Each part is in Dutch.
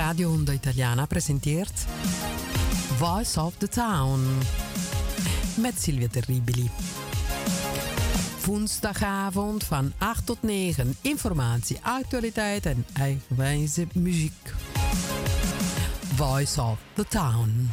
Radio Onda Italiana presenteert Voice of the Town met Silvia Terribili. Woensdagavond van 8 tot 9 informatie, actualiteit en eigenwijze muziek. Voice of the Town.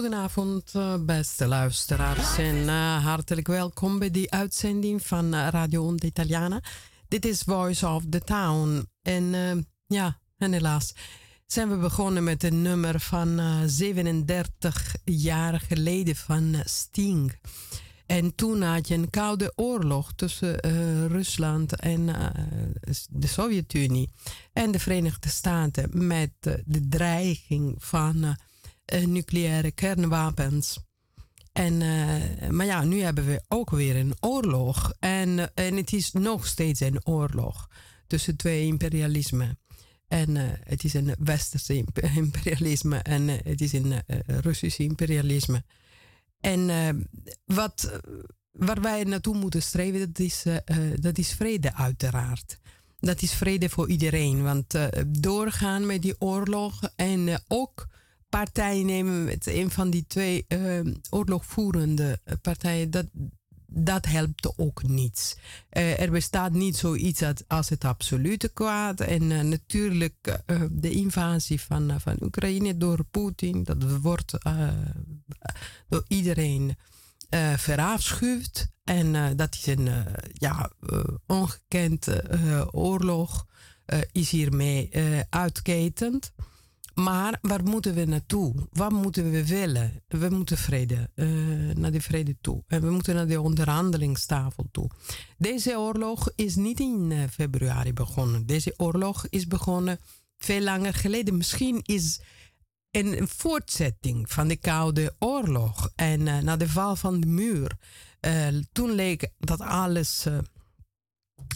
Goedenavond, eh, beste luisteraars. En uh, hartelijk welkom bij die uitzending van eh, Radio Onda Italiana. Dit is Voice of the Town. En ja, en helaas zijn we begonnen met een nummer van 37 jaar geleden van Sting. En toen had je een koude oorlog tussen Rusland en de Sovjet-Unie en de Verenigde Staten met de dreiging van nucleaire kernwapens. En, maar ja, nu hebben we ook weer een oorlog. En, en het is nog steeds een oorlog tussen twee imperialismen. En het is een westerse imperialisme en het is een Russische imperialisme. En wat, waar wij naartoe moeten streven, dat is, dat is vrede uiteraard dat is vrede voor iedereen. Want doorgaan met die oorlog en ook partij nemen met een van die twee uh, oorlogvoerende partijen, dat, dat helpt ook niets. er bestaat niet zoiets als het absolute kwaad. En natuurlijk de invasie van, van Oekraïne door Poetin, dat wordt door iedereen verafschuwd. En dat is een ja, ongekend oorlog, is hiermee uitketend. Maar waar moeten we naartoe? Wat moeten we willen? We moeten vrede, naar de vrede toe. En we moeten naar de onderhandelingstafel toe. Deze oorlog is niet in februari begonnen. Deze oorlog is begonnen veel langer geleden. Misschien is een voortzetting van de Koude Oorlog en uh, na de val van de muur. Toen leek dat alles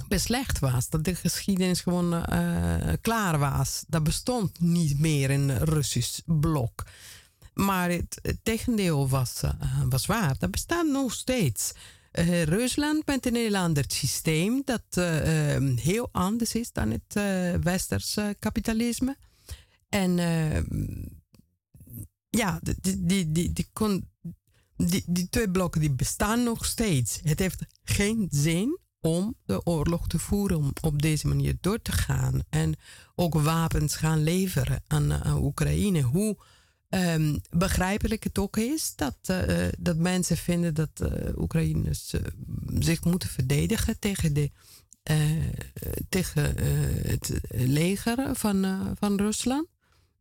beslecht was, dat de geschiedenis gewoon klaar was. Dat bestond niet meer een Russisch blok. Maar het, tegendeel was, was waar. Dat bestaat nog steeds. Rusland met een heel ander systeem dat heel anders is dan het westerse kapitalisme. En ja, die, die, die, die, kon, die, die twee blokken die bestaan nog steeds. Het heeft geen zin om de oorlog te voeren, om op deze manier door te gaan. En ook wapens gaan leveren aan, aan Oekraïne. Hoe um, begrijpelijk het ook is dat, uh, dat mensen vinden dat uh, Oekraïners zich moeten verdedigen tegen, de, tegen het leger van, van Rusland.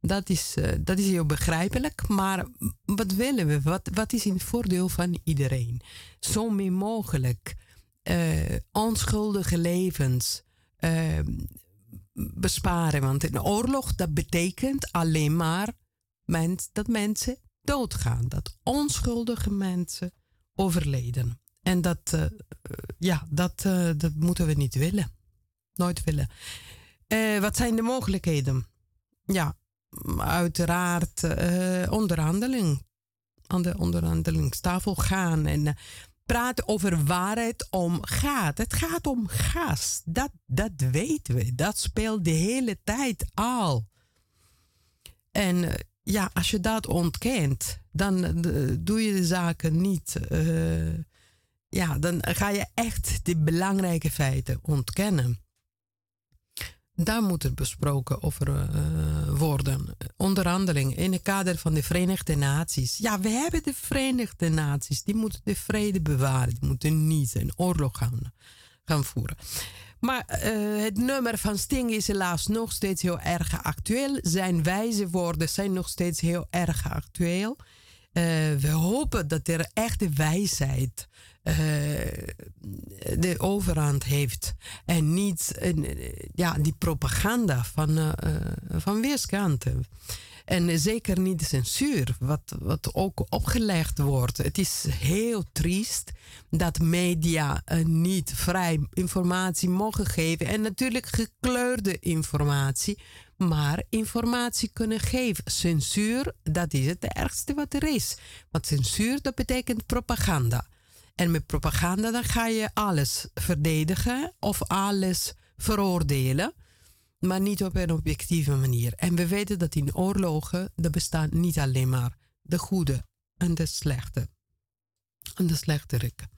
Dat is, dat is heel begrijpelijk. Maar wat willen we? Wat, wat is in het voordeel van iedereen? Zo min mogelijk uh, onschuldige levens uh, besparen. Want een oorlog, dat betekent alleen maar dat mensen doodgaan. Dat onschuldige mensen overleden. En dat, ja, dat, dat moeten we niet willen. Nooit willen. wat zijn de mogelijkheden? Ja, uiteraard onderhandeling. Aan de onderhandelingstafel gaan en praten over waar het om gaat. Het gaat om gas. Dat, dat weten we. Dat speelt de hele tijd al. En uh, ja, als je dat ontkent, dan doe je de zaken niet. ja, dan ga je echt de belangrijke feiten ontkennen. Daar moet er besproken over uh, worden. Onderhandeling in het kader van de Verenigde Naties. Ja, we hebben de Verenigde Naties. Die moeten de vrede bewaren. Die moeten niet een oorlog gaan, gaan voeren. Maar uh, het nummer van Sting is helaas nog steeds heel erg actueel. Zijn wijze woorden zijn nog steeds heel erg actueel. Uh, we hopen dat er echte wijsheid uh, de overhand heeft. En niet uh, ja, die propaganda van, uh, van weerskanten. En zeker niet de censuur, wat, wat ook opgelegd wordt. Het is heel triest dat media niet vrij informatie mogen geven. En natuurlijk gekleurde informatie, maar informatie kunnen geven. Censuur, dat is het ergste wat er is. Want censuur, dat betekent propaganda. En met propaganda dan ga je alles verdedigen of alles veroordelen, maar niet op een objectieve manier. En we weten dat in oorlogen er bestaan niet alleen maar de goede en de slechte. En de slechteriken.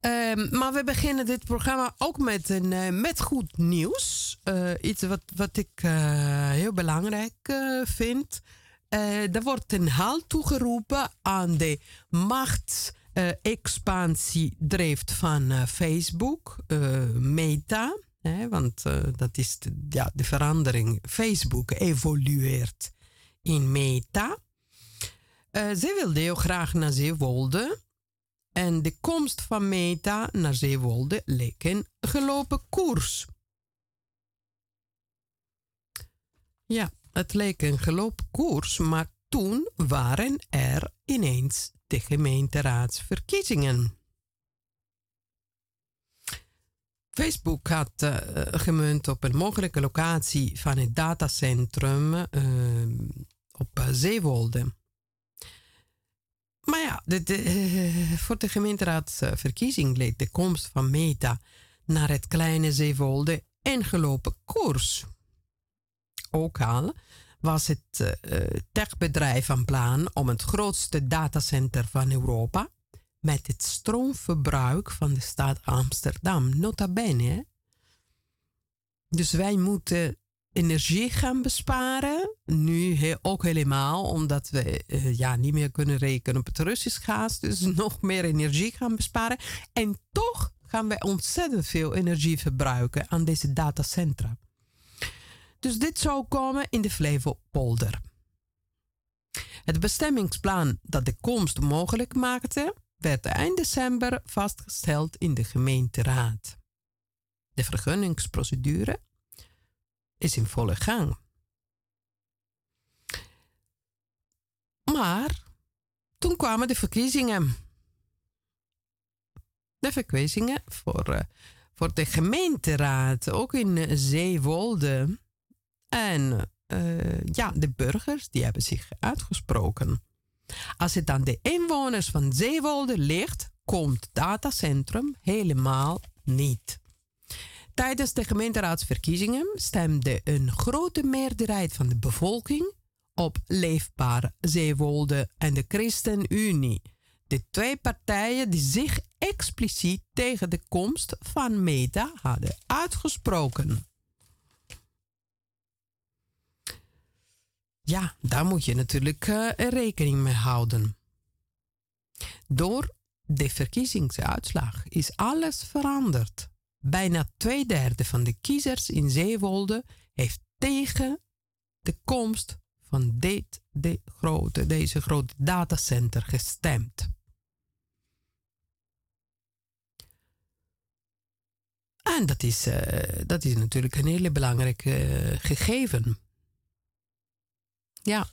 Um, maar we beginnen dit programma ook met, een, uh, met goed nieuws. Uh, iets wat, wat ik uh, heel belangrijk vind. er wordt een halt toegeroepen aan de macht uh, expansie drijft van uh, Facebook, uh, Meta. Hè, want dat is de, ja, de verandering. Facebook evolueert in Meta. ze wilde heel graag naar Zeewolde. En de komst van Meta naar Zeewolde leek een gelopen koers. Ja, het leek een gelopen koers, maar toen waren er ineens de gemeenteraadsverkiezingen. Facebook had uh, gemunt op een mogelijke locatie van het datacentrum uh, op Zeewolde. Maar ja, voor de gemeenteraadsverkiezing leed de komst van Meta naar het kleine Zeewolde ingelopen koers. Ook al was het uh, techbedrijf van plan om het grootste datacenter van Europa met het stroomverbruik van de stad Amsterdam, nota bene. Dus wij moeten energie gaan besparen. Nu ook helemaal, omdat we uh, ja, niet meer kunnen rekenen op het Russisch gas. Dus nog meer energie gaan besparen. En toch gaan wij ontzettend veel energie verbruiken aan deze datacentra. Dus dit zou komen in de Flevopolder. Het bestemmingsplan dat de komst mogelijk maakte, werd eind december vastgesteld in de gemeenteraad. De vergunningsprocedure is in volle gang. Maar toen kwamen de verkiezingen. De verkiezingen voor, uh, voor de gemeenteraad, ook in Zeewolde. En uh, ja, de burgers die hebben zich uitgesproken. Als het aan de inwoners van Zeewolde ligt, komt datacentrum helemaal niet. Tijdens de gemeenteraadsverkiezingen stemde een grote meerderheid van de bevolking op Leefbaar Zeewolde en de ChristenUnie. De twee partijen die zich expliciet tegen de komst van Meta hadden uitgesproken. Ja, daar moet je natuurlijk uh, rekening mee houden. Door de verkiezingsuitslag is alles veranderd. Bijna twee derde van de kiezers in Zeewolde heeft tegen de komst van dit, de grote, deze grote datacenter gestemd. En dat is, uh, dat is natuurlijk een hele belangrijke uh, gegeven. Ja,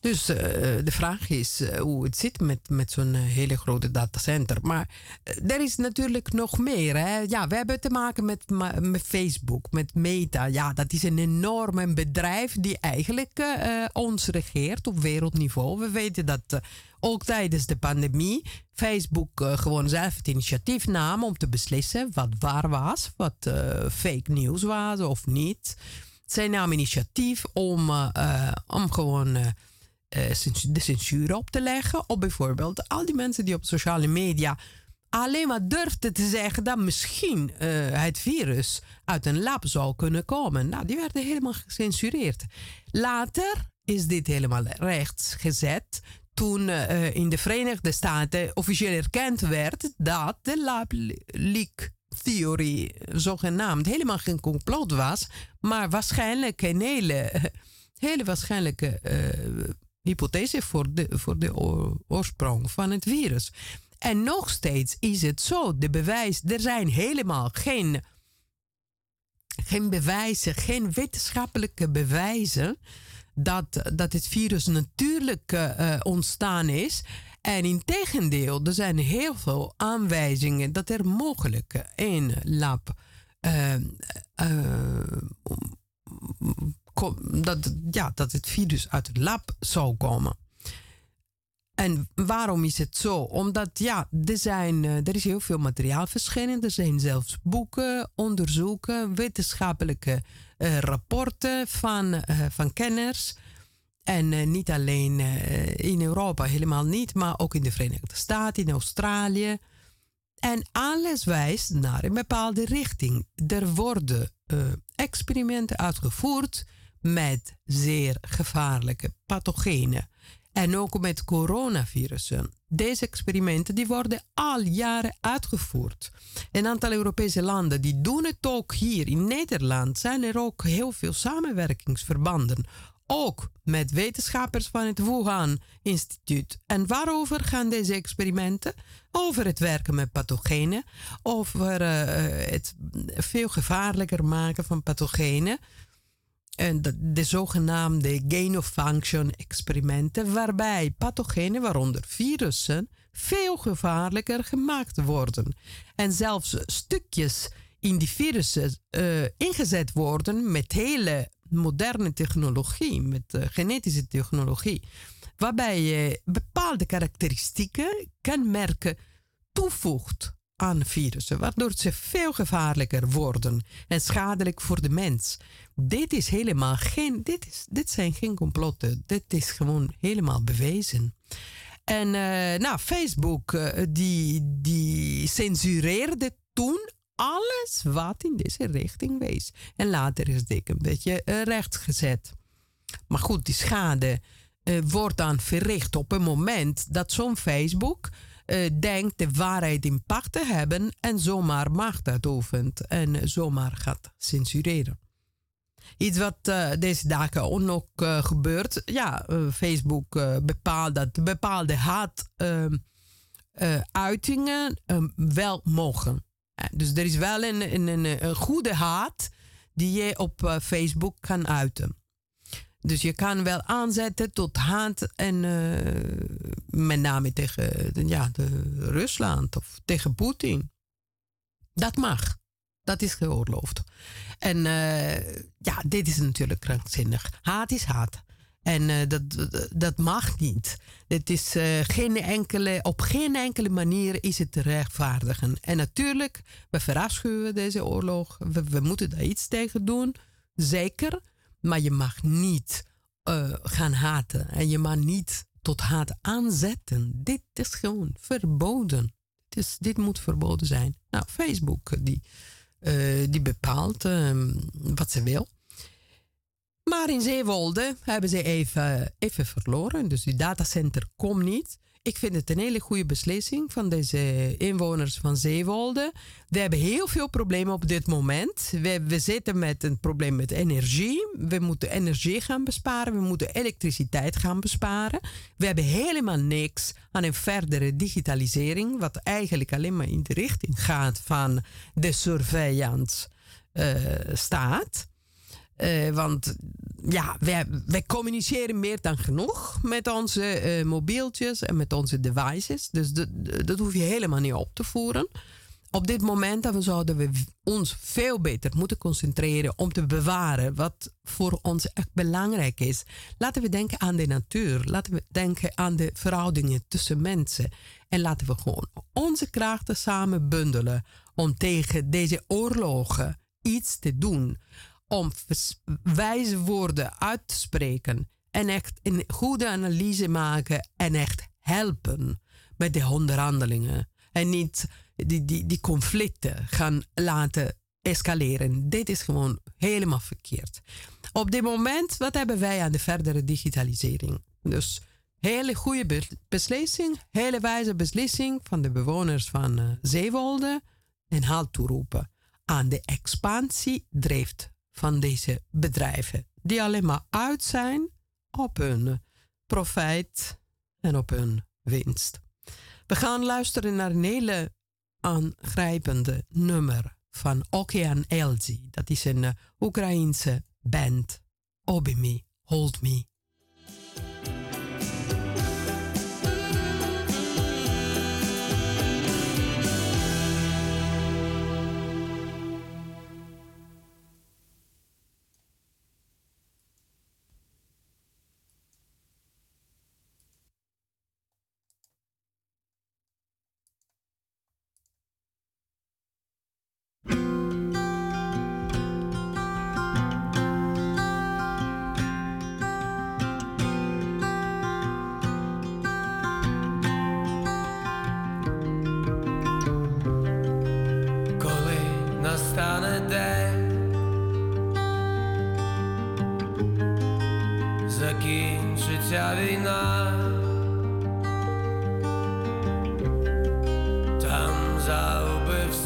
dus uh, de vraag is uh, hoe het zit met, met zo'n uh, hele grote datacenter. Maar er is natuurlijk nog meer. Hè? Ja, we hebben te maken met, met Facebook, met Meta. Ja, dat is een enorm bedrijf die eigenlijk ons regeert op wereldniveau. We weten dat ook tijdens de pandemie Facebook gewoon zelf het initiatief nam om te beslissen wat waar was, wat fake news was of niet. Zij namen initiatief om, om gewoon uh, de censuur op te leggen. Op bijvoorbeeld al die mensen die op sociale media alleen maar durfden te zeggen dat misschien het virus uit een lab zou kunnen komen. Nou, die werden helemaal gecensureerd. Later is dit helemaal rechts gezet toen in de Verenigde Staten officieel erkend werd dat de lab leak theorie zogenaamd helemaal geen complot was, maar waarschijnlijk een hele, waarschijnlijke uh, hypothese voor de, voor de oorsprong van het virus. En nog steeds is het zo, de bewijs, er zijn helemaal geen, geen bewijzen, geen wetenschappelijke bewijzen dat, dat het virus natuurlijk uh, ontstaan is. En in tegendeel, er zijn heel veel aanwijzingen dat er mogelijk een lab uh, dat, ja, dat het virus uit het lab zou komen. En waarom is het zo? Omdat ja, er, zijn, eh, er is heel veel materiaal verschenen. Er zijn zelfs boeken, onderzoeken, wetenschappelijke uh, rapporten van, van kenners. En niet alleen in Europa, helemaal niet, maar ook in de Verenigde Staten, in Australië. En alles wijst naar een bepaalde richting. Er worden experimenten uitgevoerd met zeer gevaarlijke pathogenen. En ook met coronavirussen. Deze experimenten die worden al jaren uitgevoerd. Een aantal Europese landen die doen het ook hier in Nederland. Zijn er ook heel veel samenwerkingsverbanden. Ook met wetenschappers van het Wuhan Instituut. En waarover gaan deze experimenten? Over het werken met pathogenen, over uh, het veel gevaarlijker maken van pathogenen en de, de zogenaamde gain-of-function experimenten, waarbij pathogenen, waaronder virussen, veel gevaarlijker gemaakt worden. En zelfs stukjes in die virussen uh, ingezet worden met hele moderne technologie, met uh, genetische technologie, waarbij je bepaalde karakteristieken, kenmerken toevoegt aan virussen, waardoor ze veel gevaarlijker worden en schadelijk voor de mens. Dit is helemaal geen, dit, is, dit zijn geen complotten, dit is gewoon helemaal bewezen. En uh, nou, Facebook uh, die, die censureerde toen alles wat in deze richting wees. En later is dit een beetje uh, rechtgezet. Maar goed, die schade wordt dan verricht op een moment dat zo'n Facebook denkt de waarheid in pacht te hebben en zomaar macht uitoefent en zomaar gaat censureren. Iets wat uh, deze dagen ook uh, gebeurt. Ja, uh, Facebook bepaalt dat bepaalde haatuitingen ehm, wel mogen. Dus er is wel een, een, een, goede haat die je op Facebook kan uiten. Dus je kan wel aanzetten tot haat en met name tegen ja, de Rusland of tegen Poetin. Dat mag. Dat is geoorloofd. En ja, dit is natuurlijk krankzinnig. Haat is haat. En uh, dat, dat mag niet. Het is uh, geen enkele, op geen enkele manier is het te rechtvaardigen. En natuurlijk, we verafschuwen deze oorlog. We, moeten daar iets tegen doen. Zeker. Maar je mag niet gaan haten. En je mag niet tot haat aanzetten. Dit is gewoon verboden. Dit, dit moet verboden zijn. Nou, Facebook, die die bepaalt uh, wat ze wil. Maar in Zeewolde hebben ze even, even verloren. Dus die datacenter komt niet. Ik vind het een hele goede beslissing van deze inwoners van Zeewolde. We hebben heel veel problemen op dit moment. We, we zitten met een probleem met energie. We moeten energie gaan besparen. We moeten elektriciteit gaan besparen. We hebben helemaal niks aan een verdere digitalisering, wat eigenlijk alleen maar in de richting gaat van de surveillance uh, staat. Uh, want ja, wij, communiceren meer dan genoeg met onze uh, mobieltjes en met onze devices. Dus dat, dat hoef je helemaal niet op te voeren. Op dit moment dan zouden we ons veel beter moeten concentreren om te bewaren wat voor ons echt belangrijk is. Laten we denken aan de natuur. Laten we denken aan de verhoudingen tussen mensen. En laten we gewoon onze krachten samen bundelen om tegen deze oorlogen iets te doen om wijze woorden uit te spreken en echt een goede analyse maken en echt helpen met de onderhandelingen. En niet die, die, die conflicten gaan laten escaleren. Dit is gewoon helemaal verkeerd. Op dit moment, wat hebben wij aan de verdere digitalisering? Dus hele goede beslissing, hele wijze beslissing van de bewoners van uh, Zeewolde en halt toeroepen aan de expansie drijft van deze bedrijven, die alleen maar uit zijn op hun profijt en op hun winst. We gaan luisteren naar een hele aangrijpende nummer van Okean Elzi. Dat is een Oekraïense band. Obimi, Hold Me.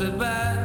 goodbye.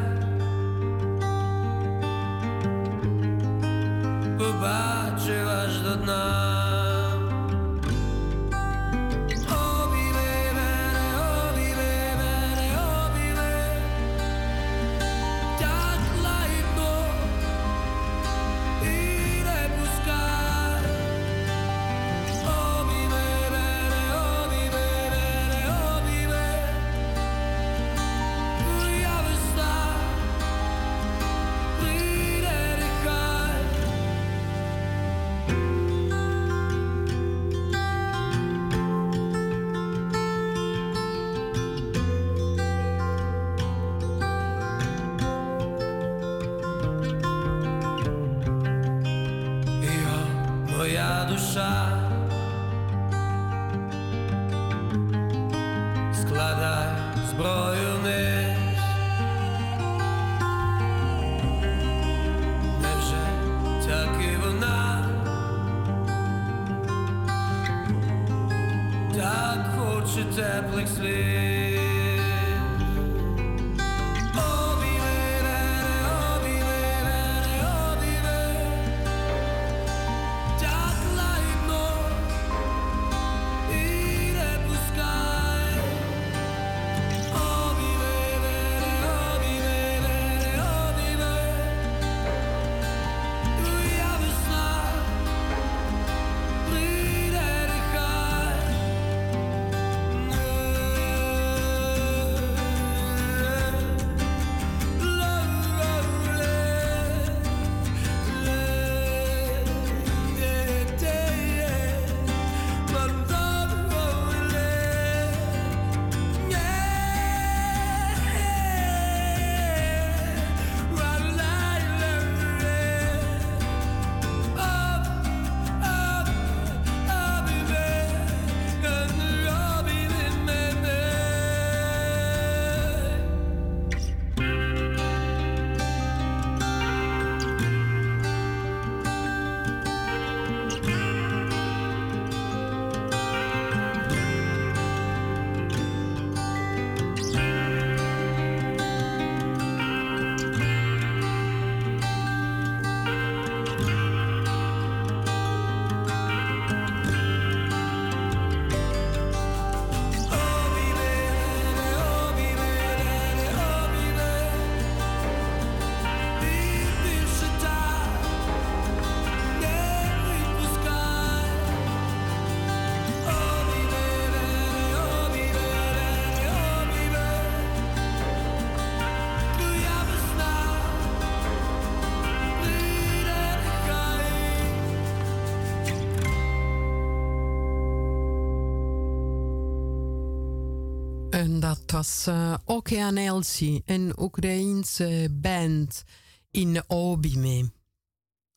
Was uh, Okean Elsie, een Oekraïense band in Obime.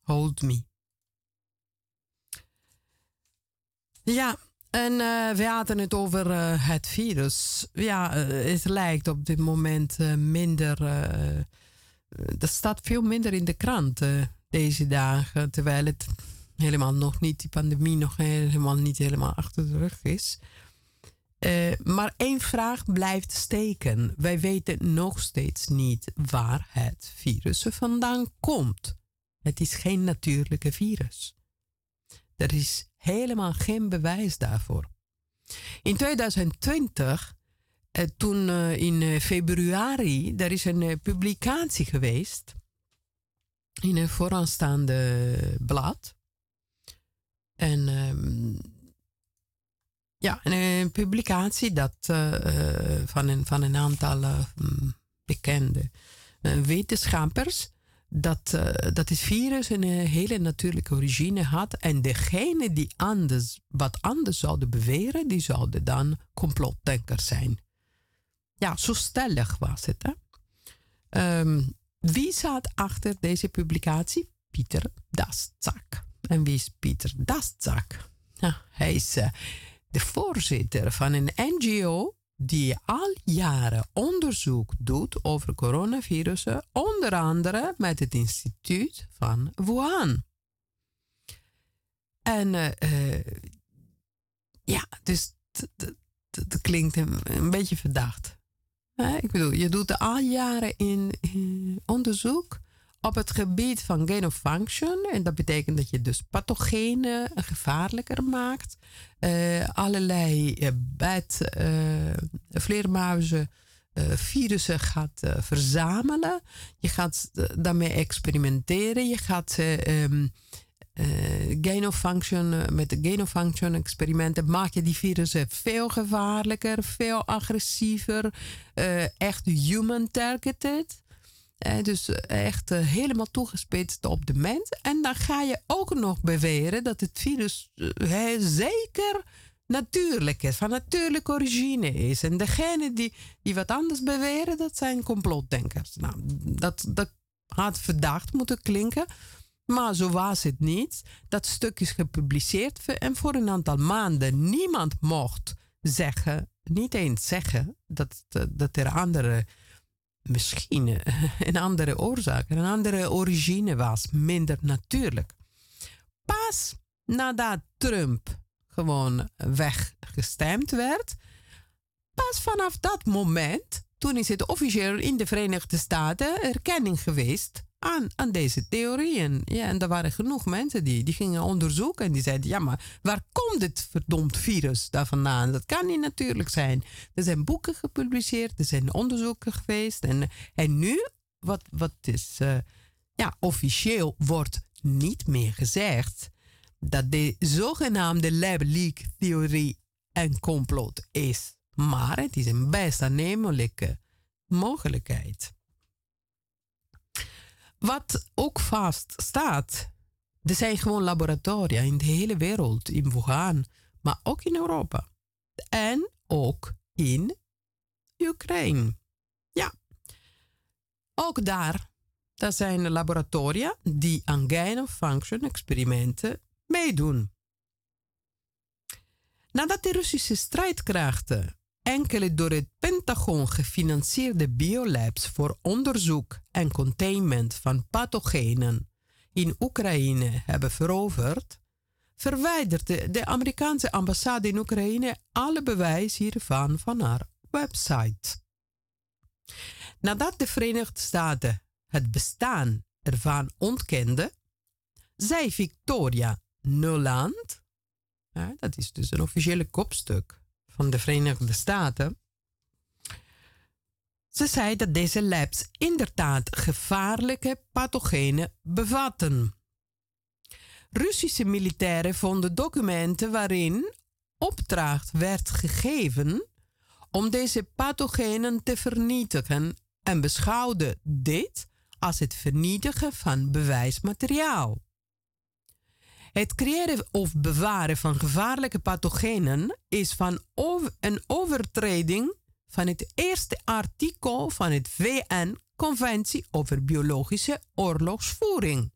Hold Me. Ja, en uh, we hadden het over uh, het virus. Ja, het lijkt op dit moment minder. er staat veel minder in de krant deze dagen. Terwijl het helemaal nog niet, die pandemie nog helemaal niet helemaal achter de rug is. Uh, maar één vraag blijft steken. Wij weten nog steeds niet waar het virus vandaan komt. Het is geen natuurlijke virus. Er is helemaal geen bewijs daarvoor. In 2020, uh, eh, toen uh, in februari, er is een publicatie geweest in een vooraanstaande blad. En ehm, ja, een publicatie dat, uh, van, een, van een aantal uh, bekende wetenschappers. Dat, dat het virus een hele natuurlijke origine had. En degene die anders, wat anders zouden beweren, die zouden dan complotdenkers zijn. Ja, zo stellig was het. Hè? Um, wie zat achter deze publicatie? Pieter Dastzak. En wie is Pieter Dastzak? Ja, hij is de voorzitter van een NGO die al jaren onderzoek doet over coronavirussen, onder andere met het instituut van Wuhan. En uh, ja, dus dat klinkt een, beetje verdacht. ik bedoel, je doet al jaren in, in onderzoek op het gebied van gain of function. En dat betekent dat je dus pathogenen gevaarlijker maakt. Uh, allerlei uh, bed, uh, vleermuizen, virussen gaat verzamelen. Je gaat daarmee experimenteren. Je gaat um, gain of function, met de gain of function experimenten maak je die virussen veel gevaarlijker, veel agressiever, echt human targeted. Eh, dus echt uh, helemaal toegespitst op de mens. En dan ga je ook nog beweren dat het virus zeker natuurlijk is, van natuurlijke origine is. En degene die, die wat anders beweren, dat zijn complotdenkers. Nou, dat, dat had verdacht moeten klinken. Maar zo was het niet. Dat stuk is gepubliceerd en voor een aantal maanden niemand mocht zeggen, niet eens zeggen, dat, dat er andere, misschien een andere oorzaak, een andere origine was, minder natuurlijk. Pas nadat Trump gewoon weggestemd werd, pas vanaf dat moment, toen is het officieel in de Verenigde Staten erkenning geweest aan, aan deze theorieën. Ja, en er waren genoeg mensen die, die gingen onderzoeken en die zeiden: ja, maar waar komt dit verdomd virus daar vandaan? Dat kan niet natuurlijk zijn. Er zijn boeken gepubliceerd, er zijn onderzoeken geweest. En, en nu, wat, wat is uh, ja, officieel wordt niet meer gezegd dat de zogenaamde lab leak theorie een complot is. Maar het is een best aannemelijke mogelijkheid. Wat ook vast staat, er zijn gewoon laboratoria in de hele wereld, in Wuhan, maar ook in Europa. En ook in Oekraïne. Ja, ook daar, daar zijn laboratoria die aan gain-of-function experimenten meedoen. Nadat de Russische strijdkrachten enkele door het Pentagon gefinancierde biolabs voor onderzoek en containment van pathogenen in Oekraïne hebben veroverd, verwijderde de Amerikaanse ambassade in Oekraïne alle bewijs hiervan van haar website. Nadat de Verenigde Staten het bestaan ervan ontkenden, zei Victoria Nuland, dat is dus een officiële kopstuk van de Verenigde Staten. Ze zei dat deze labs inderdaad gevaarlijke pathogenen bevatten. Russische militairen vonden documenten waarin opdracht werd gegeven om deze pathogenen te vernietigen en beschouwden dit als het vernietigen van bewijsmateriaal. Het creëren of bewaren van gevaarlijke pathogenen is van een overtreding van het eerste artikel van het VN-conventie over biologische oorlogsvoering.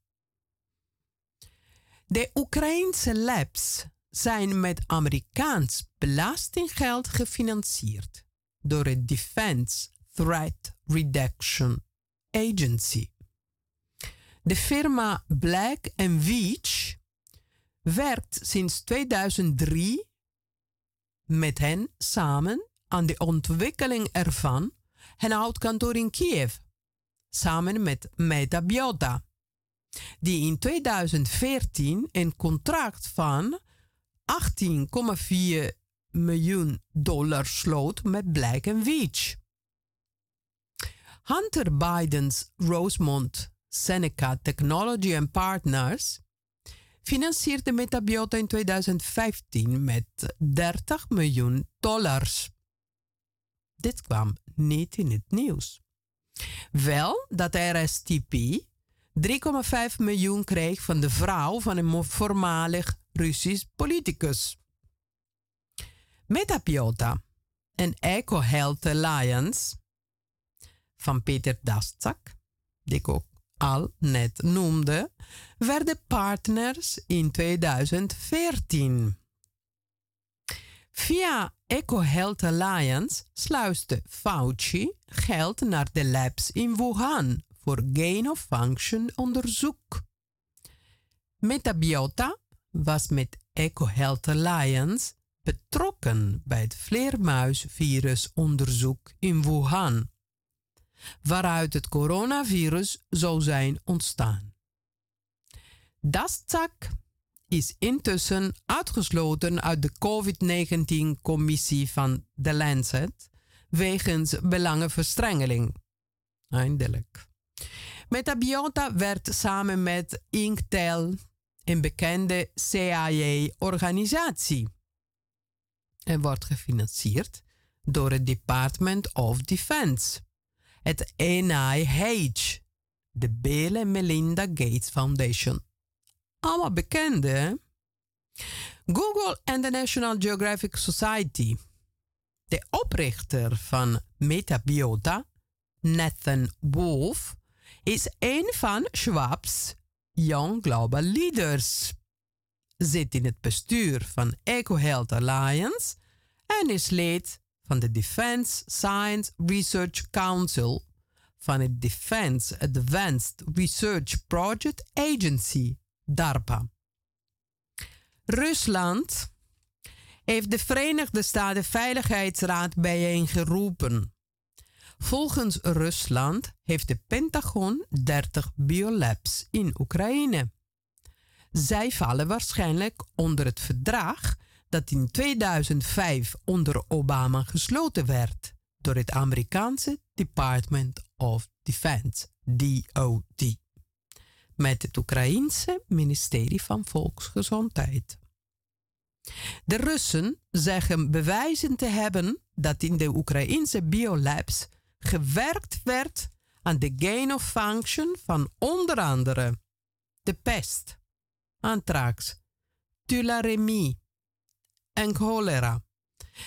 De Oekraïnse labs zijn met Amerikaans belastinggeld gefinancierd door het Defense Threat Reduction Agency. De firma Black Veatch werkt sinds 2003 met hen samen aan de ontwikkeling ervan en houdt kantoor in Kiev, samen met Metabiota, die in 2014 een contract van 18,4 miljoen dollar sloot met Black Veatch. Hunter Biden's Rosemont Seneca Technology and Partners financierde Metabiota in 2015 met 30 miljoen dollars. Dit kwam niet in het nieuws. Wel dat RSTP 3,5 miljoen kreeg van de vrouw van een voormalig Russisch politicus. Metabiota en Eco Health Alliance van Peter Dastak, die ik ook al net noemde, werden partners in 2014. Via EcoHealth Alliance sluiste Fauci geld naar de labs in Wuhan voor gain-of-function onderzoek. Metabiota was met EcoHealth Alliance betrokken bij het vleermuisvirusonderzoek in Wuhan waaruit het coronavirus zou zijn ontstaan. Dastak is intussen uitgesloten uit de COVID-19-commissie van The Lancet wegens belangenverstrengeling. Eindelijk. Metabiota werd samen met Inktel een bekende CIA-organisatie en wordt gefinancierd door het Department of Defense het NIH, de Bill and Melinda Gates Foundation. Allemaal bekende. Google en de National Geographic Society. De oprichter van Metabiota, Nathan Wolf, is een van Schwab's Young Global Leaders. Zit in het bestuur van EcoHealth Alliance en is lid van de Defense Science Research Council van het Defense Advanced Research Project Agency, DARPA. Rusland heeft de Verenigde Staten Veiligheidsraad bijeengeroepen. Volgens Rusland heeft de Pentagon 30 biolabs in Oekraïne. Zij vallen waarschijnlijk onder het verdrag dat in 2005 onder Obama gesloten werd door het Amerikaanse Department of Defense, DOD, met het Oekraïense ministerie van Volksgezondheid. De Russen zeggen bewijzen te hebben dat in de Oekraïnse biolabs gewerkt werd aan de gain of function van onder andere de pest, anthrax, tularemie en cholera.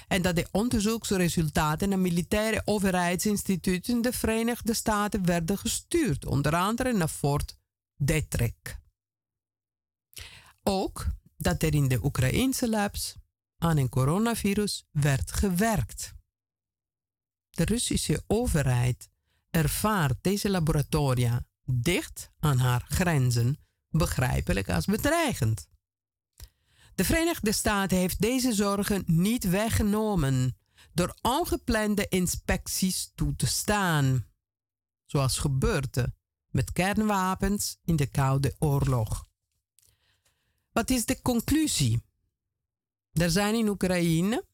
En dat de onderzoeksresultaten naar militaire overheidsinstituten in de Verenigde Staten werden gestuurd, onder andere naar Fort Detrick. Ook dat er in de Oekraïnse labs aan een coronavirus werd gewerkt. De Russische overheid ervaart deze laboratoria dicht aan haar grenzen begrijpelijk als bedreigend. De Verenigde Staten heeft deze zorgen niet weggenomen door ongeplande inspecties toe te staan, zoals gebeurde met kernwapens in de Koude Oorlog. Wat is de conclusie? Er zijn in Oekraïne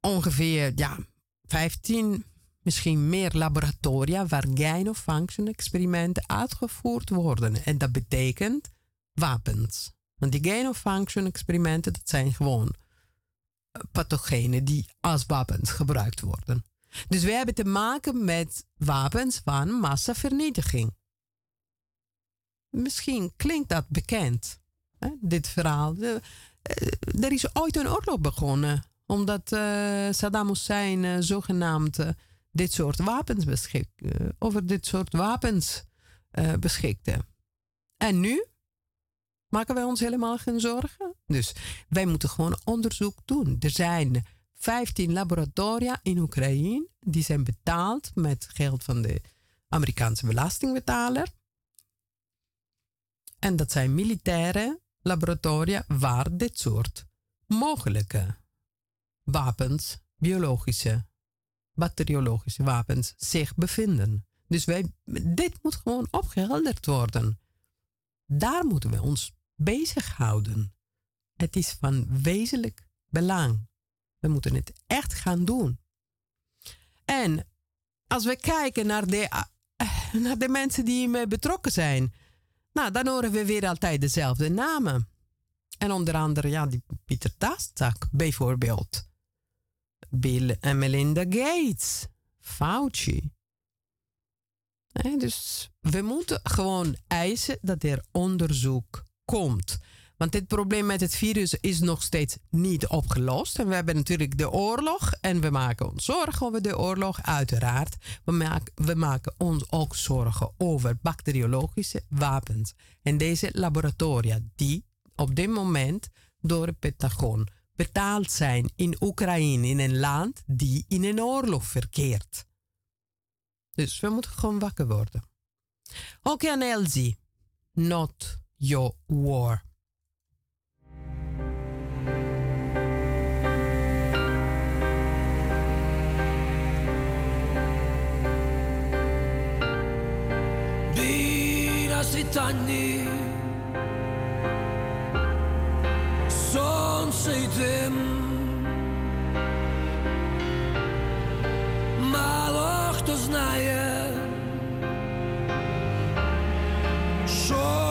ongeveer ja, 15, misschien meer laboratoria waar gain-of-function experimenten uitgevoerd worden. En dat betekent wapens. Want die gain-of-function experimenten, dat zijn gewoon eh, pathogenen die als wapens gebruikt worden. Dus we hebben te maken met wapens van massavernietiging. Misschien klinkt dat bekend, hè, dit verhaal. Eh, er is ooit een oorlog begonnen, omdat uh, Saddam Hussein uh, zogenaamd dit soort wapens beschik, over dit soort wapens beschikte. En nu maken wij ons helemaal geen zorgen. Dus wij moeten gewoon onderzoek doen. Er zijn 15 laboratoria in Oekraïne die zijn betaald met geld van de Amerikaanse belastingbetaler. En dat zijn militaire laboratoria waar dit soort mogelijke wapens, biologische, bacteriologische wapens zich bevinden. Dus wij, dit moet gewoon opgehelderd worden. Daar moeten we ons bezighouden. Het is van wezenlijk belang. We moeten het echt gaan doen. En als we kijken naar de, eh, naar de mensen die hiermee betrokken zijn, nou, dan horen we weer altijd dezelfde namen. En onder andere, ja, die Pieter Tastak bijvoorbeeld. Bill en Melinda Gates. Fauci. dus we moeten gewoon eisen dat er onderzoek komt. Want dit probleem met het virus is nog steeds niet opgelost. En we hebben natuurlijk de oorlog en we maken ons zorgen over de oorlog, uiteraard. We maken, we maken ons ook zorgen over bacteriologische wapens. En deze laboratoria die op dit moment door het Pentagon betaald zijn in Oekraïne, in een land die in een oorlog verkeert. Dus we moeten gewoon wakker worden. Oké, aan. Not your war. світанні сонце й дим мало хто знає,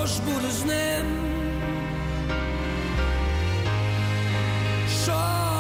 Pozwól z nim. Show.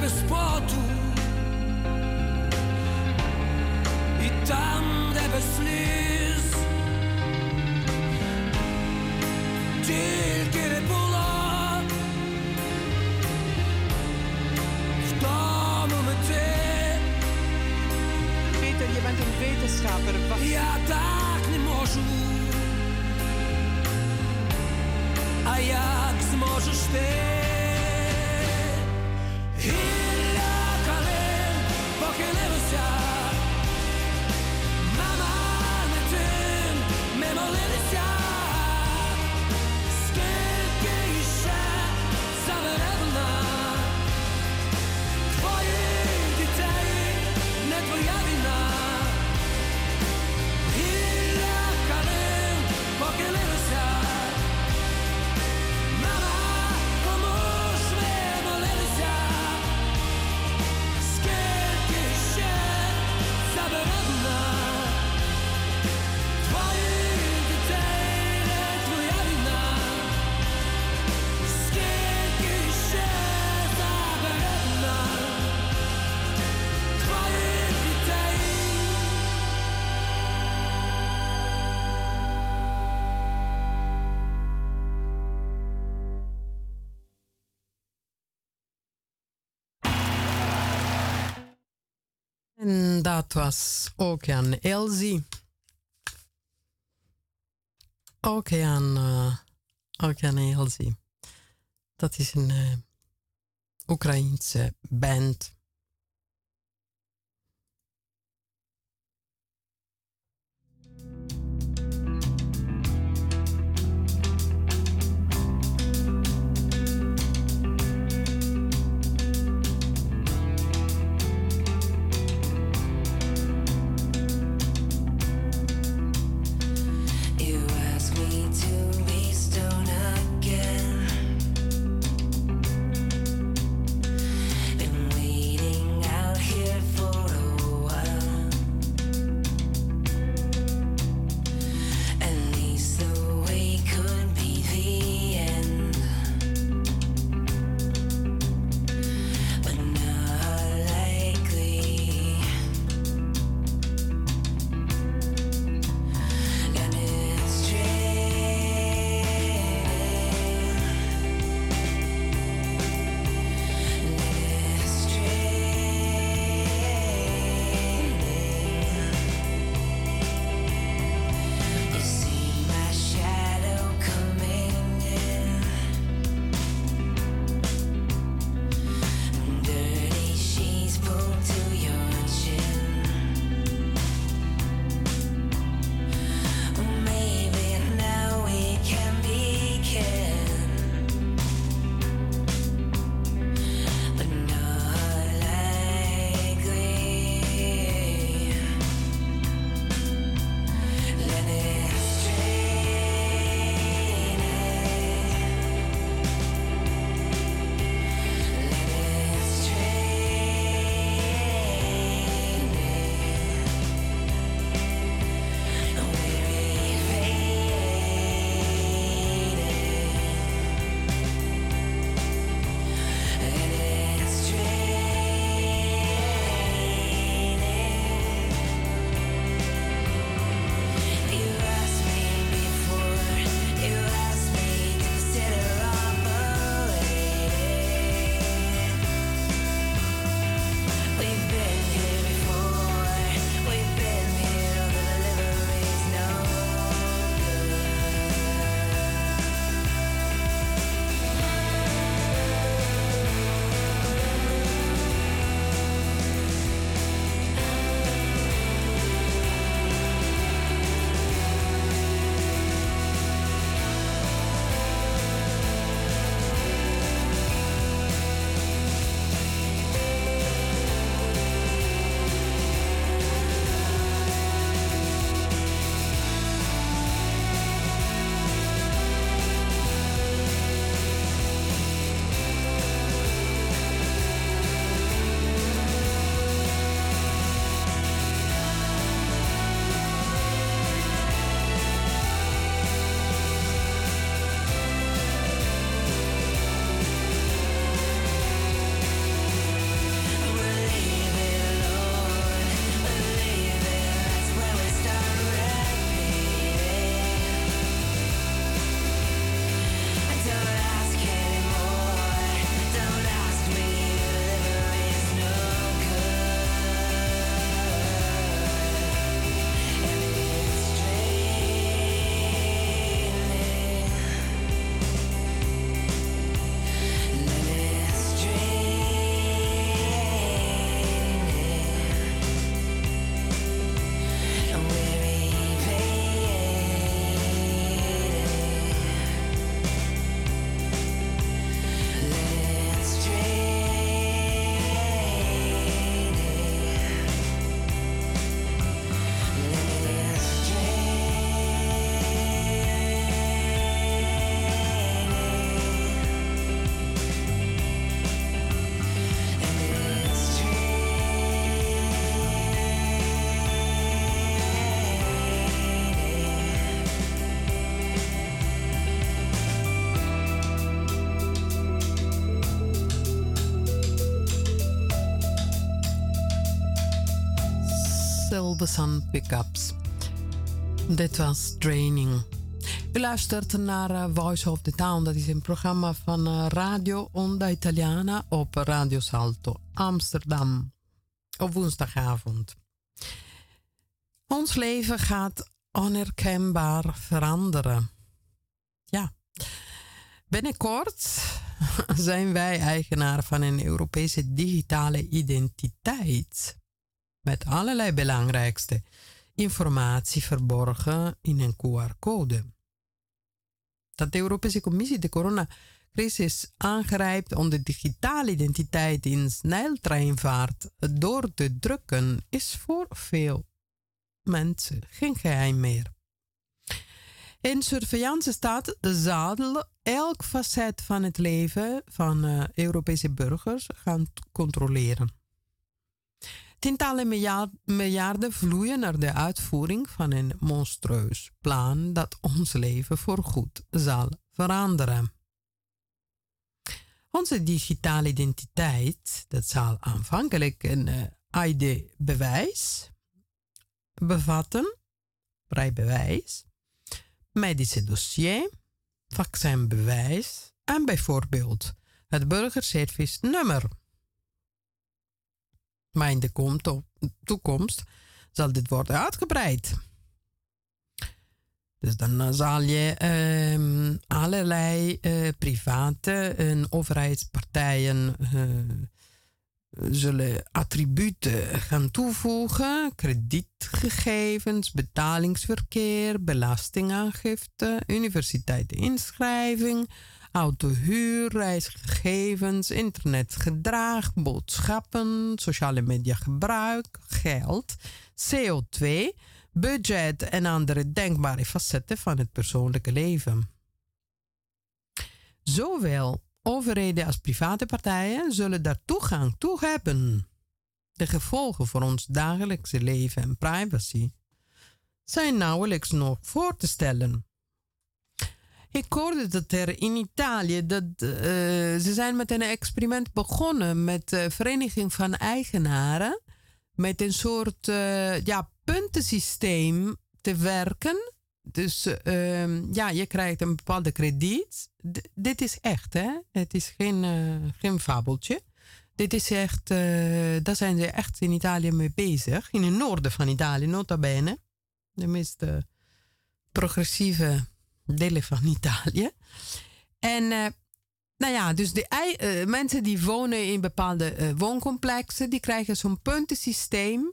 Без поту и там, де без слів. dat was ook aan Elsie. Ook aan, uh, eh, ook aan Elsie. Dat is een uh, Oekraïense band. Silversun Pickups. Dit was Training. U luistert naar eh, Voice of the Town. Dat is een programma van eh, Radio Onda Italiana op Radio Salto Amsterdam. Op woensdagavond. Ons leven gaat onherkenbaar veranderen. Ja. Binnenkort zijn wij eigenaar van een Europese digitale identiteit. Met allerlei belangrijkste informatie verborgen in een QR-code. Dat de Europese Commissie de coronacrisis aangrijpt om de digitale identiteit in sneltreinvaart door te drukken, is voor veel mensen geen geheim meer. In surveillance staat de zadel elk facet van het leven van uh, Europese burgers gaan controleren. Tientallen miljarden vloeien naar de uitvoering van een monstrueus plan dat ons leven voorgoed zal veranderen. Onze digitale identiteit, dat zal aanvankelijk een uh, ID-bewijs bevatten, rijbewijs, medische dossier, vaccinbewijs en bijvoorbeeld het burgerservice nummer. Maar in de toekomst zal dit worden uitgebreid. Dus dan zal je uh, allerlei uh, private en overheidspartijen uh, zullen attributen gaan toevoegen: kredietgegevens, betalingsverkeer, belastingaangifte, universiteiteninschrijving, autohuur, reisgegevens, internetgedrag, boodschappen, sociale media gebruik, geld, CO2, budget en andere denkbare facetten van het persoonlijke leven. Zowel overheden als private partijen zullen daar toegang toe hebben. De gevolgen voor ons dagelijkse leven en privacy zijn nauwelijks nog voor te stellen. Ik hoorde dat er in Italië, dat, uh, ze zijn met een experiment begonnen met de Vereniging van Eigenaren. Met een soort uh, ja, puntensysteem te werken. Dus uh, ja, je krijgt een bepaalde krediet. Dit is echt, hè? Het is geen, geen fabeltje. Dit is echt, daar zijn ze echt in Italië mee bezig. In het noorden van Italië, nota bene. De meest progressieve delen van Italië. En uh, nou ja, dus de uh, mensen die wonen in bepaalde uh, wooncomplexen, die krijgen zo'n puntensysteem.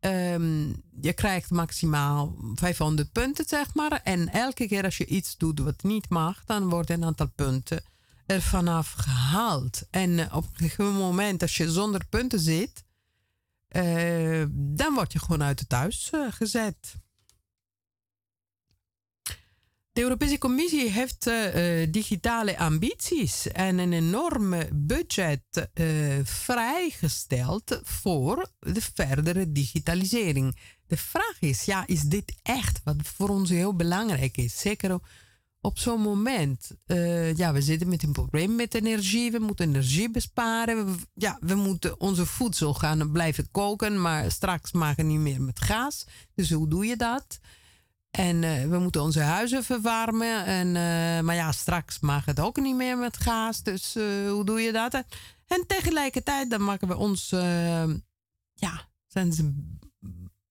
Um, je krijgt maximaal 500 punten, zeg maar. En elke keer als je iets doet wat niet mag, dan wordt een aantal punten er vanaf gehaald. En op een gegeven moment, als je zonder punten zit, dan word je gewoon uit het huis gezet. De Europese Commissie heeft uh, digitale ambities en een enorme budget uh, vrijgesteld voor de verdere digitalisering. De vraag is, ja, is dit echt wat voor ons heel belangrijk is? Zeker op zo'n moment. Uh, ja, we zitten met een probleem met energie. We moeten energie besparen. We, ja, we moeten onze voedsel gaan blijven koken, maar straks maken niet meer met gas. Dus hoe doe je dat? En uh, we moeten onze huizen verwarmen. En, uh, maar ja, straks mag het ook niet meer met gas. Dus uh, hoe doe je dat? En tegelijkertijd dan maken we ons... ja, zijn ze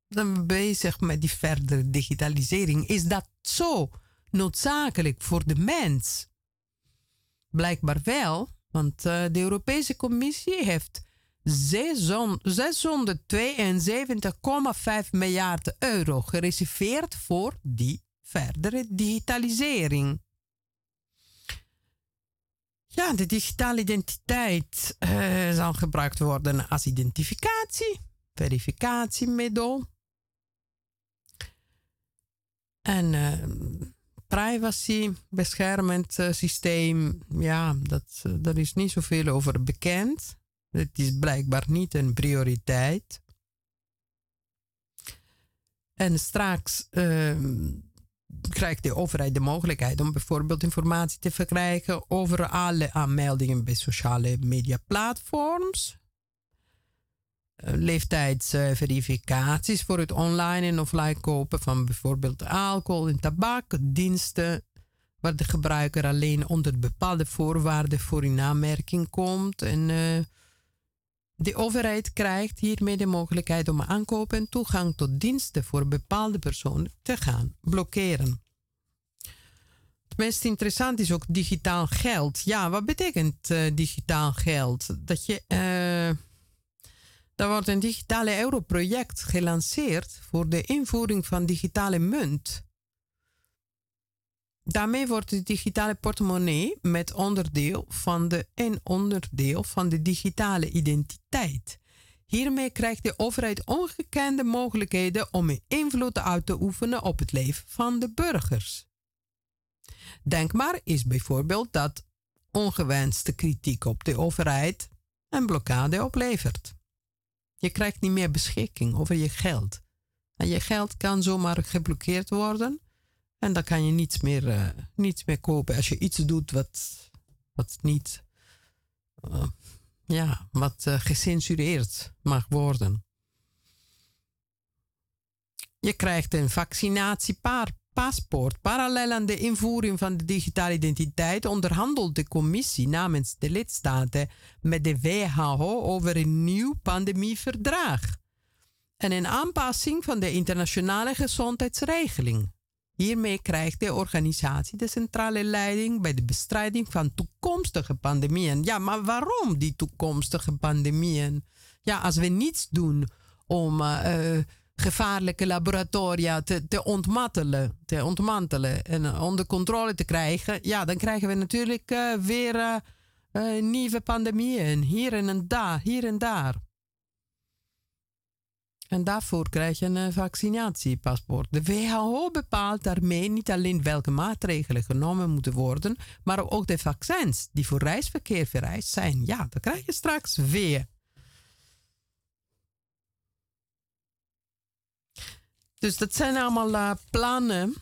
dan bezig met die verdere digitalisering. Is dat zo noodzakelijk voor de mens? Blijkbaar wel, want de Europese Commissie heeft 672,5 miljard euro gereserveerd voor die verdere digitalisering. Ja, de digitale identiteit uh, zal gebruikt worden als identificatie, verificatiemiddel. En uh, privacy, beschermend uh, systeem, ja, dat, daar is niet zoveel over bekend. Het is blijkbaar niet een prioriteit. En straks uh, krijgt de overheid de mogelijkheid om bijvoorbeeld informatie te verkrijgen over alle aanmeldingen bij sociale media platforms. eh, leeftijdsverificaties voor het online en offline kopen van bijvoorbeeld alcohol en tabak, diensten waar de gebruiker alleen onder bepaalde voorwaarden voor in aanmerking komt. En eh, de overheid krijgt hiermee de mogelijkheid om aankopen en toegang tot diensten voor bepaalde personen te gaan blokkeren. Het meest interessant is ook digitaal geld. Ja, wat betekent eh, digitaal geld? Dat je. eh er wordt een digitale europroject gelanceerd voor de invoering van digitale munt. Daarmee wordt de digitale portemonnee met onderdeel van de een onderdeel van de digitale identiteit. Hiermee krijgt de overheid ongekende mogelijkheden om invloed uit te oefenen op het leven van de burgers. Denkbaar is bijvoorbeeld dat ongewenste kritiek op de overheid een blokkade oplevert. Je krijgt niet meer beschikking over je geld. En je geld kan zomaar geblokkeerd worden en dan kan je niets meer, eh, niets meer kopen als je iets doet wat, wat niet, eh, ja, wat eh, gecensureerd mag worden. Je krijgt een vaccinatiepaspoort. Parallel aan de invoering van de digitale identiteit onderhandelt de commissie namens de lidstaten met de WHO over een nieuw pandemieverdrag en een aanpassing van de internationale gezondheidsregeling. Hiermee krijgt de organisatie de centrale leiding bij de bestrijding van toekomstige pandemieën. Ja, maar waarom die toekomstige pandemieën? Ja, als we niets doen om eh, eh, gevaarlijke laboratoria te, te, ontmantelen, te ontmantelen en onder controle te krijgen, ja, dan krijgen we natuurlijk eh, weer eh, eh, nieuwe pandemieën hier en daar, hier en daar. En daarvoor krijg je een eh, vaccinatiepaspoort. De WHO bepaalt daarmee niet alleen welke maatregelen genomen moeten worden, maar ook de vaccins die voor reisverkeer vereist zijn. Ja, dat krijg je straks weer. Dus dat zijn allemaal eh, plannen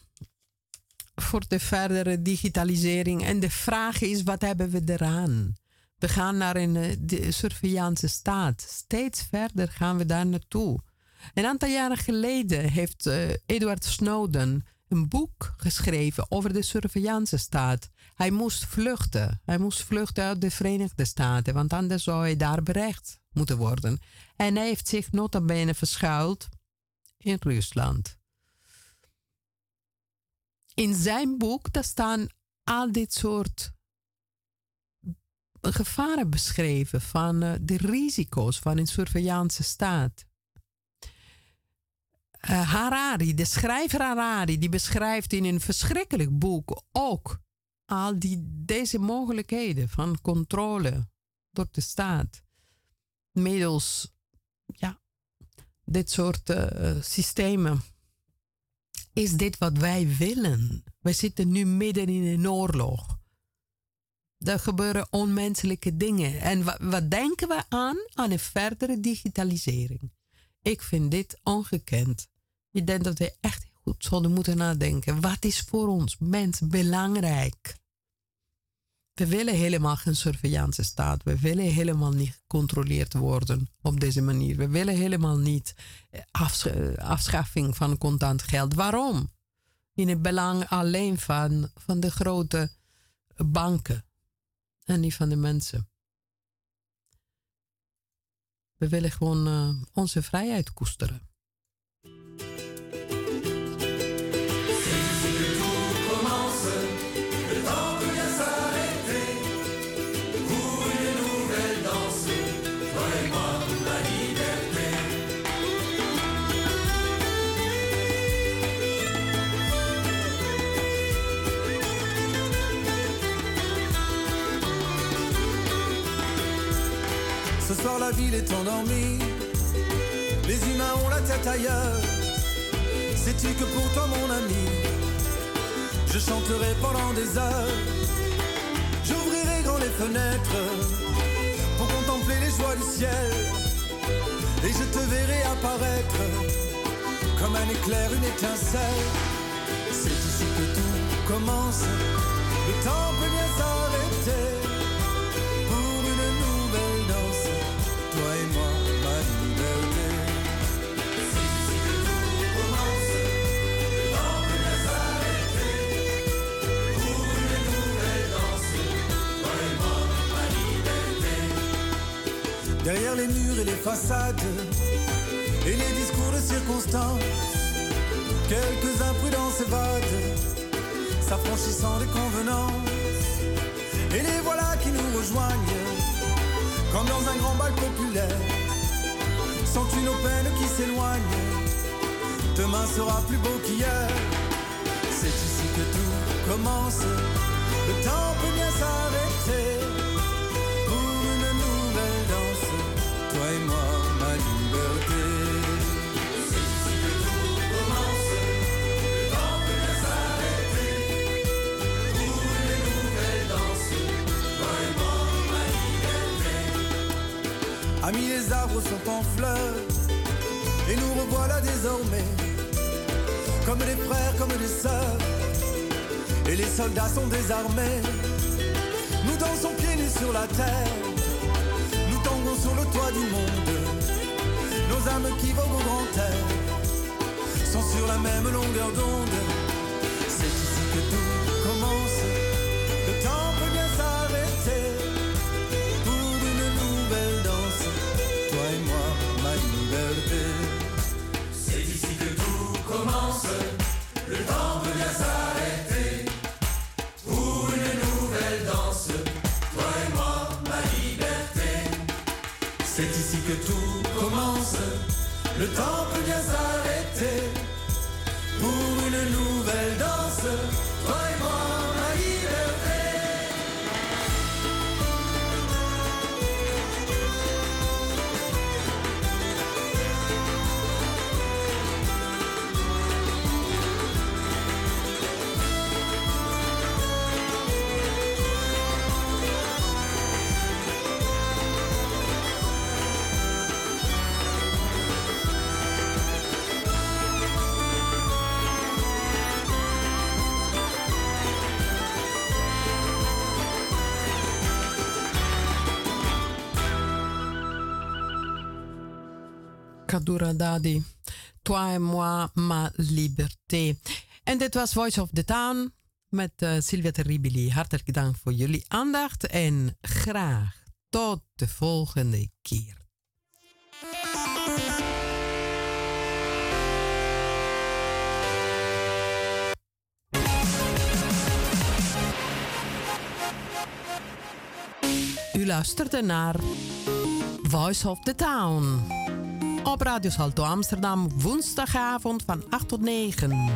voor de verdere digitalisering. En de vraag is, wat hebben we eraan? We gaan naar een eh, surveillance staat. Steeds verder gaan we daar naartoe. Een aantal jaren geleden heeft eh, Edward Snowden een boek geschreven over de surveillance staat. Hij moest vluchten. Hij moest vluchten uit de Verenigde Staten, want anders zou hij daar berecht moeten worden. En hij heeft zich nota bene verschuild in Rusland. In zijn boek staan al dit soort gevaren beschreven van eh, de risico's van een surveillance staat. Eh, Harari, de schrijver Harari, die beschrijft in een verschrikkelijk boek ook al die, deze mogelijkheden van controle door de staat. Middels ja, dit soort eh, systemen. Is dit wat wij willen? We zitten nu midden in een oorlog. Er gebeuren onmenselijke dingen. En wa- wat denken we aan? Aan een verdere digitalisering. Ik vind dit ongekend. Ik denk dat we echt goed zouden moeten nadenken. Wat is voor ons mens belangrijk? We willen helemaal geen surveillance staat. We willen helemaal niet gecontroleerd worden op deze manier. We willen helemaal niet eh, eh, afschaffing van contant geld. Waarom? In het belang alleen van, van de grote banken en niet van de mensen. We willen gewoon eh, onze vrijheid koesteren. Soir la ville est endormie, les humains ont la tête ailleurs. Sais-tu que pour toi mon ami, je chanterai pendant des heures? J'ouvrirai grand les fenêtres pour contempler les joies du ciel. Et je te verrai apparaître comme un éclair, une étincelle. C'est ici que tout commence, le temps peut bien s'arrêter Derrière les murs et les façades, et les discours de circonstance, quelques imprudences évadent, s'affranchissant des convenances. Et les voilà qui nous rejoignent, comme dans un grand bal populaire. Sens-tu nos peines qui s'éloignent Demain sera plus beau qu'hier. C'est ici que tout commence. Le temps peut bien s'arrêter Amis, les arbres sont en fleurs et nous revoilà désormais comme des frères, comme des sœurs. Et les soldats sont désarmés. Nous dansons pieds nus sur la terre. Nous tanguons sur le toit du monde. Nos âmes qui voguent au grand air sont sur la même longueur d'onde. Kadura Dadi. Toi et moi, ma liberté. En dit was Voice of the Town met eh, Sylvia Terribili. Hartelijk dank voor jullie aandacht en graag tot de volgende keer. U luisterde naar Voice of the Town op Radio Salto Amsterdam woensdagavond van 8 tot 9.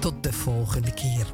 Tot de volgende keer.